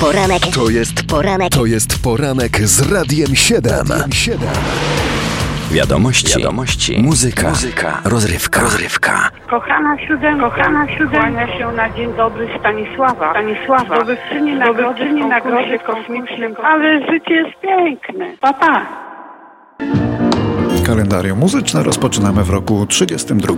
poranek. To jest poranek. To jest poranek z Radiem 7. 7. Wiadomości, Wiadomości, muzyka, muzyka, rozrywka, rozrywka. Kochana siódemka, kochana siódemka, się na dzień dobry Stanisława. Stanisława, zdobywczyni nagrody, nagrody kosmicznym, ale życie jest piękne. Papa. Pa. Kalendarium muzyczne rozpoczynamy w roku 32.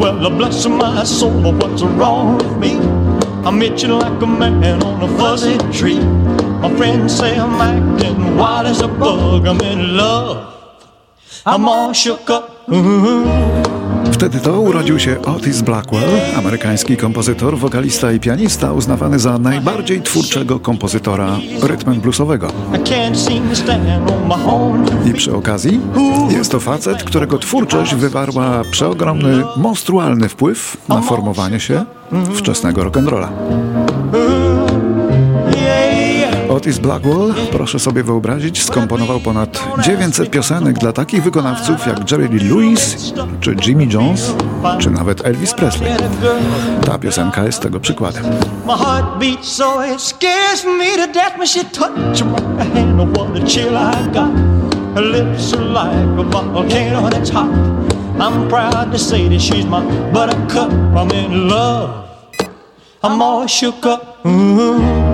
Well, bless my soul, what's wrong with me? I'm itching like a man on a fuzzy tree. My friends say I'm acting wild as a bug. I'm in love. I'm all shook up. Wtedy to urodził się Otis Blackwell, amerykański kompozytor, wokalista i pianista, uznawany za najbardziej twórczego kompozytora rytmem bluesowego. I przy okazji jest to facet, którego twórczość wywarła przeogromny, monstrualny wpływ na formowanie się wczesnego rock'n'rolla. Otis Blackwell, proszę sobie wyobrazić, skomponował ponad 900 piosenek dla takich wykonawców jak Jerry Lee Lewis, czy Jimmy Jones, czy nawet Elvis Presley. Ta piosenka jest tego przykładem. I'm proud to say that she's my buttercup. I'm in love. I'm all shook up. Mm -hmm.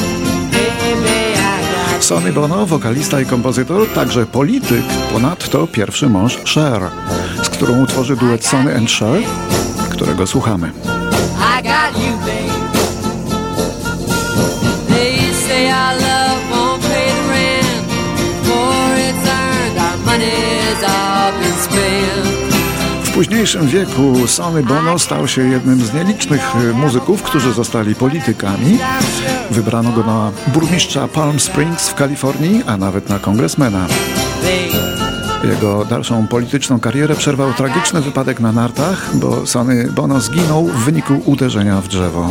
Sonny Bono, wokalista i kompozytor, także polityk, ponadto pierwszy mąż Cher, z którą utworzy duet Sonny and Cher, którego słuchamy. Późniejszym wieku Sonny Bono stał się jednym z nielicznych muzyków, którzy zostali politykami. Wybrano go na burmistrza Palm Springs w Kalifornii, a nawet na kongresmena. Jego dalszą polityczną karierę przerwał tragiczny wypadek na nartach, bo Sonny Bono zginął w wyniku uderzenia w drzewo.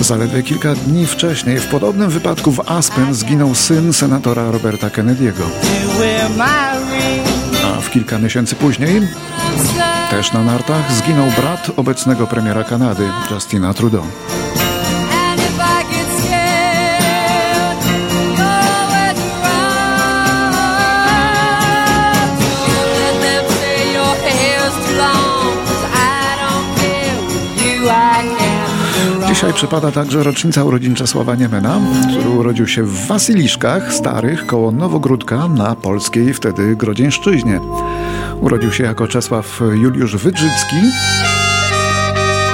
Zaledwie kilka dni wcześniej w podobnym wypadku w Aspen zginął syn senatora Roberta Kennedy'ego. A w kilka miesięcy później, też na nartach, zginął brat obecnego premiera Kanady, Justina Trudeau. 'Dzisiaj przypada także rocznica urodzin Czesława Niemena, który urodził się w Wasyliszkach Starych koło Nowogródka na polskiej wtedy Grodzieńszczyźnie. Urodził się jako Czesław Juliusz Wydrzycki.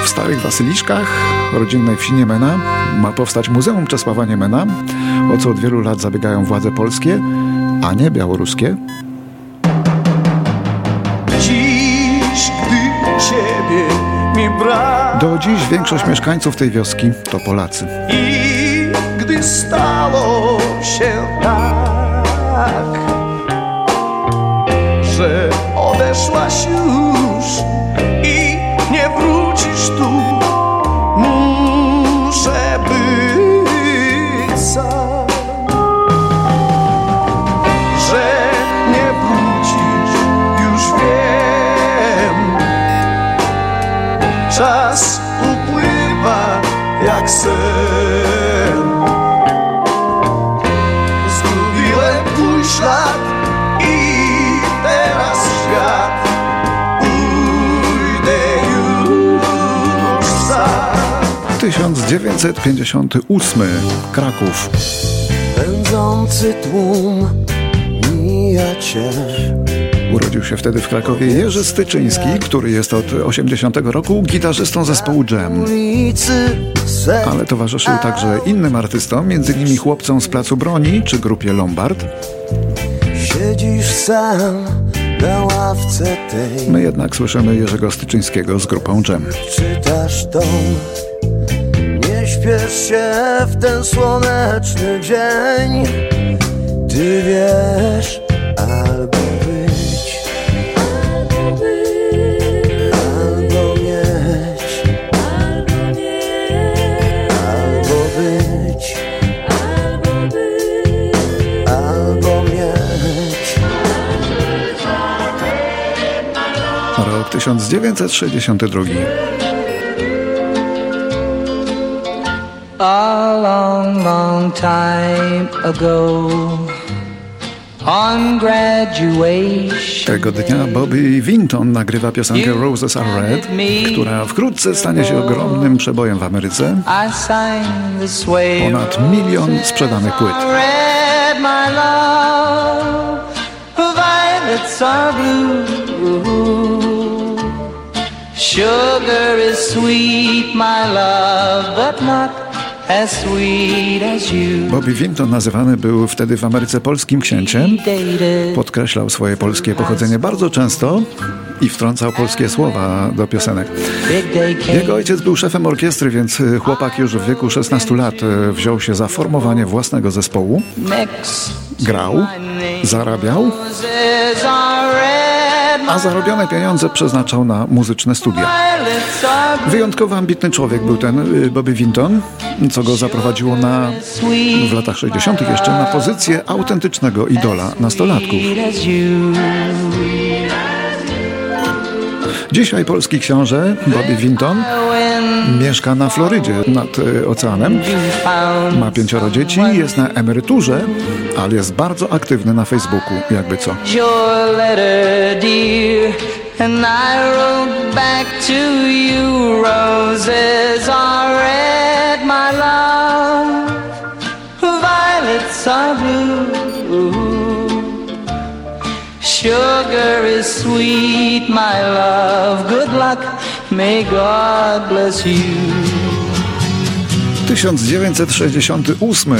W Starych Wasyliszkach, rodzinnej wsi Niemena, ma powstać Muzeum Czesława Niemena, o co od wielu lat zabiegają władze polskie, a nie białoruskie. Do dziś większość mieszkańców tej wioski to Polacy. I gdy stało się tak, że odeszłaś już i nie wrócisz tu, muszę być sam. Że nie wrócisz, już wiem. Czas sen. Zgubiłem twój ślad i teraz świat. Pójdę już sam 1958 Kraków. Pędzący tłum mija cię Urodził się wtedy w Krakowie Jerzy Styczyński, który jest od 80 roku gitarzystą zespołu Jam. Ale towarzyszył także innym artystom, m.in. chłopcom z Placu Broni czy grupie Lombard. Siedzisz sam na ławce tej. My jednak słyszymy Jerzego Styczyńskiego z grupą Jam. Czytasz dom, nie Śpiesz się w ten słoneczny dzień Ty wiesz 1962 A long, long time ago on graduation Tego dnia Bobby Vinton nagrywa piosenkę Roses Are Red, która wkrótce stanie się ogromnym przebojem w Ameryce. Ponad milion sprzedanych płyt. Sugar is sweet, my love, but not Bobby Vinton nazywany był wtedy w Ameryce polskim księciem. Podkreślał swoje polskie pochodzenie bardzo często i wtrącał polskie słowa do piosenek. Jego ojciec był szefem orkiestry, więc chłopak już w wieku 16 lat wziął się za formowanie własnego zespołu. Grał, zarabiał a zarobione pieniądze przeznaczał na muzyczne studia. Wyjątkowo ambitny człowiek był ten y, Bobby Vinton, co go zaprowadziło na, w latach 60. jeszcze na pozycję autentycznego idola nastolatków. Dzisiaj polski książę Bobby Vinton mieszka na Florydzie nad e, oceanem. Ma pięcioro dzieci, jest na emeryturze, ale jest bardzo aktywny na Facebooku, jakby co. And I wrote back to you, roses are red, Sugar is sweet, my love. Good luck, may God bless you. 1968.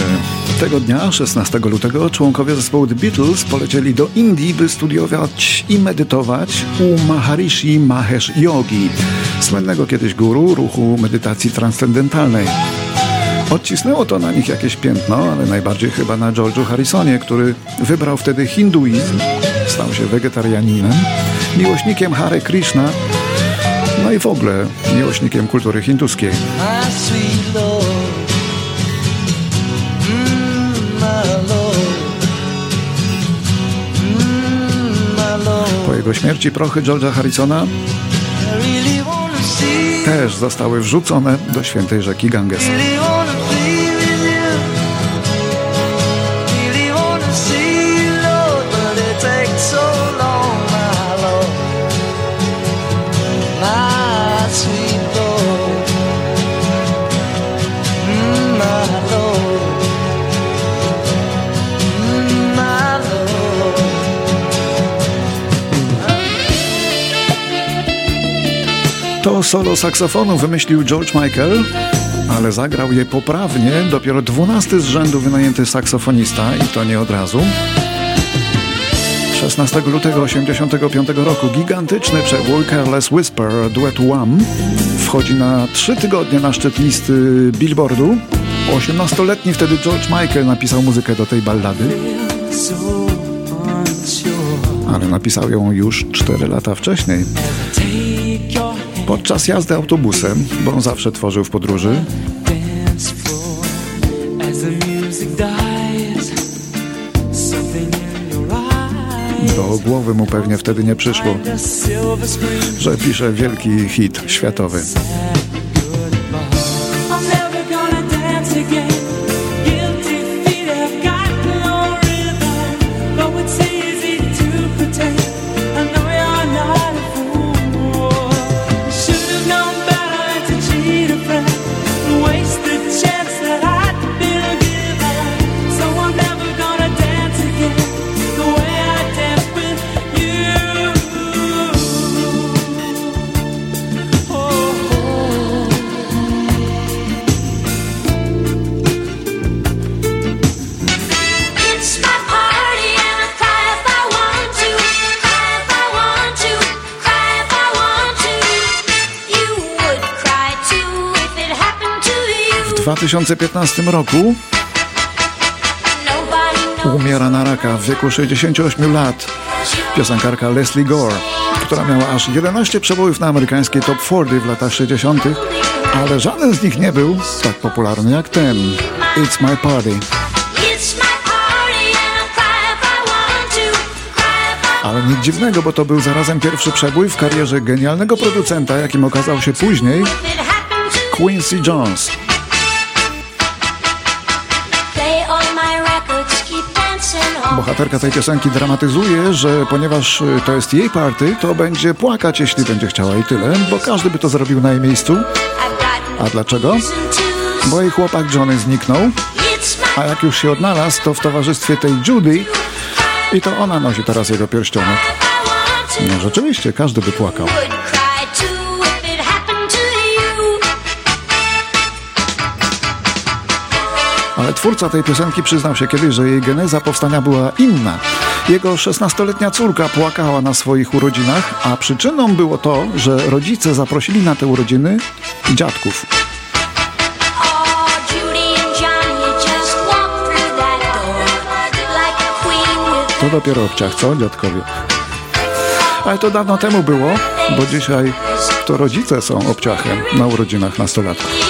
Tego dnia, 16 lutego, członkowie zespołu The Beatles polecieli do Indii, by studiować i medytować u Maharishi Mahesh Yogi, słynnego kiedyś guru ruchu medytacji transcendentalnej. Odcisnęło to na nich jakieś piętno, ale najbardziej chyba na George'u Harrisonie, który wybrał wtedy hinduizm stał się wegetarianinem, miłośnikiem Hare Krishna, no i w ogóle miłośnikiem kultury hinduskiej. Po jego śmierci prochy George'a Harrisona też zostały wrzucone do świętej rzeki Ganges. Solo saksofonu wymyślił George Michael, ale zagrał je poprawnie dopiero 12 z rzędu wynajęty saksofonista i to nie od razu. 16 lutego 1985 roku gigantyczny przebój Careless Whisper duet Wham wchodzi na trzy tygodnie na szczyt listy Billboardu. 18-letni wtedy George Michael napisał muzykę do tej ballady. Ale napisał ją już 4 lata wcześniej. Podczas jazdy autobusem, bo on zawsze tworzył w podróży, do głowy mu pewnie wtedy nie przyszło, że pisze wielki hit światowy. 2015 roku umiera na raka w wieku 68 lat piosenkarka Leslie Gore, która miała aż 11 przebojów na amerykańskiej top 40 w latach 60., ale żaden z nich nie był tak popularny jak ten It's My Party. Ale nic dziwnego, bo to był zarazem pierwszy przebój w karierze genialnego producenta, jakim okazał się później Quincy Jones. Bohaterka tej piosenki dramatyzuje, że ponieważ y, to jest jej party, to będzie płakać, jeśli będzie chciała i tyle, bo każdy by to zrobił na jej miejscu. A dlaczego? Bo jej chłopak Johnny zniknął, a jak już się odnalazł, to w towarzystwie tej Judy i to ona nosi teraz jego pierścionek. No rzeczywiście, każdy by płakał. Ale twórca tej piosenki przyznał się kiedyś, że jej geneza powstania była inna. Jego 16-letnia córka płakała na swoich urodzinach, a przyczyną było to, że rodzice zaprosili na te urodziny dziadków. To dopiero obciach, co, dziadkowie? Ale to dawno temu było, bo dzisiaj to rodzice są obciachem na urodzinach nastolatków.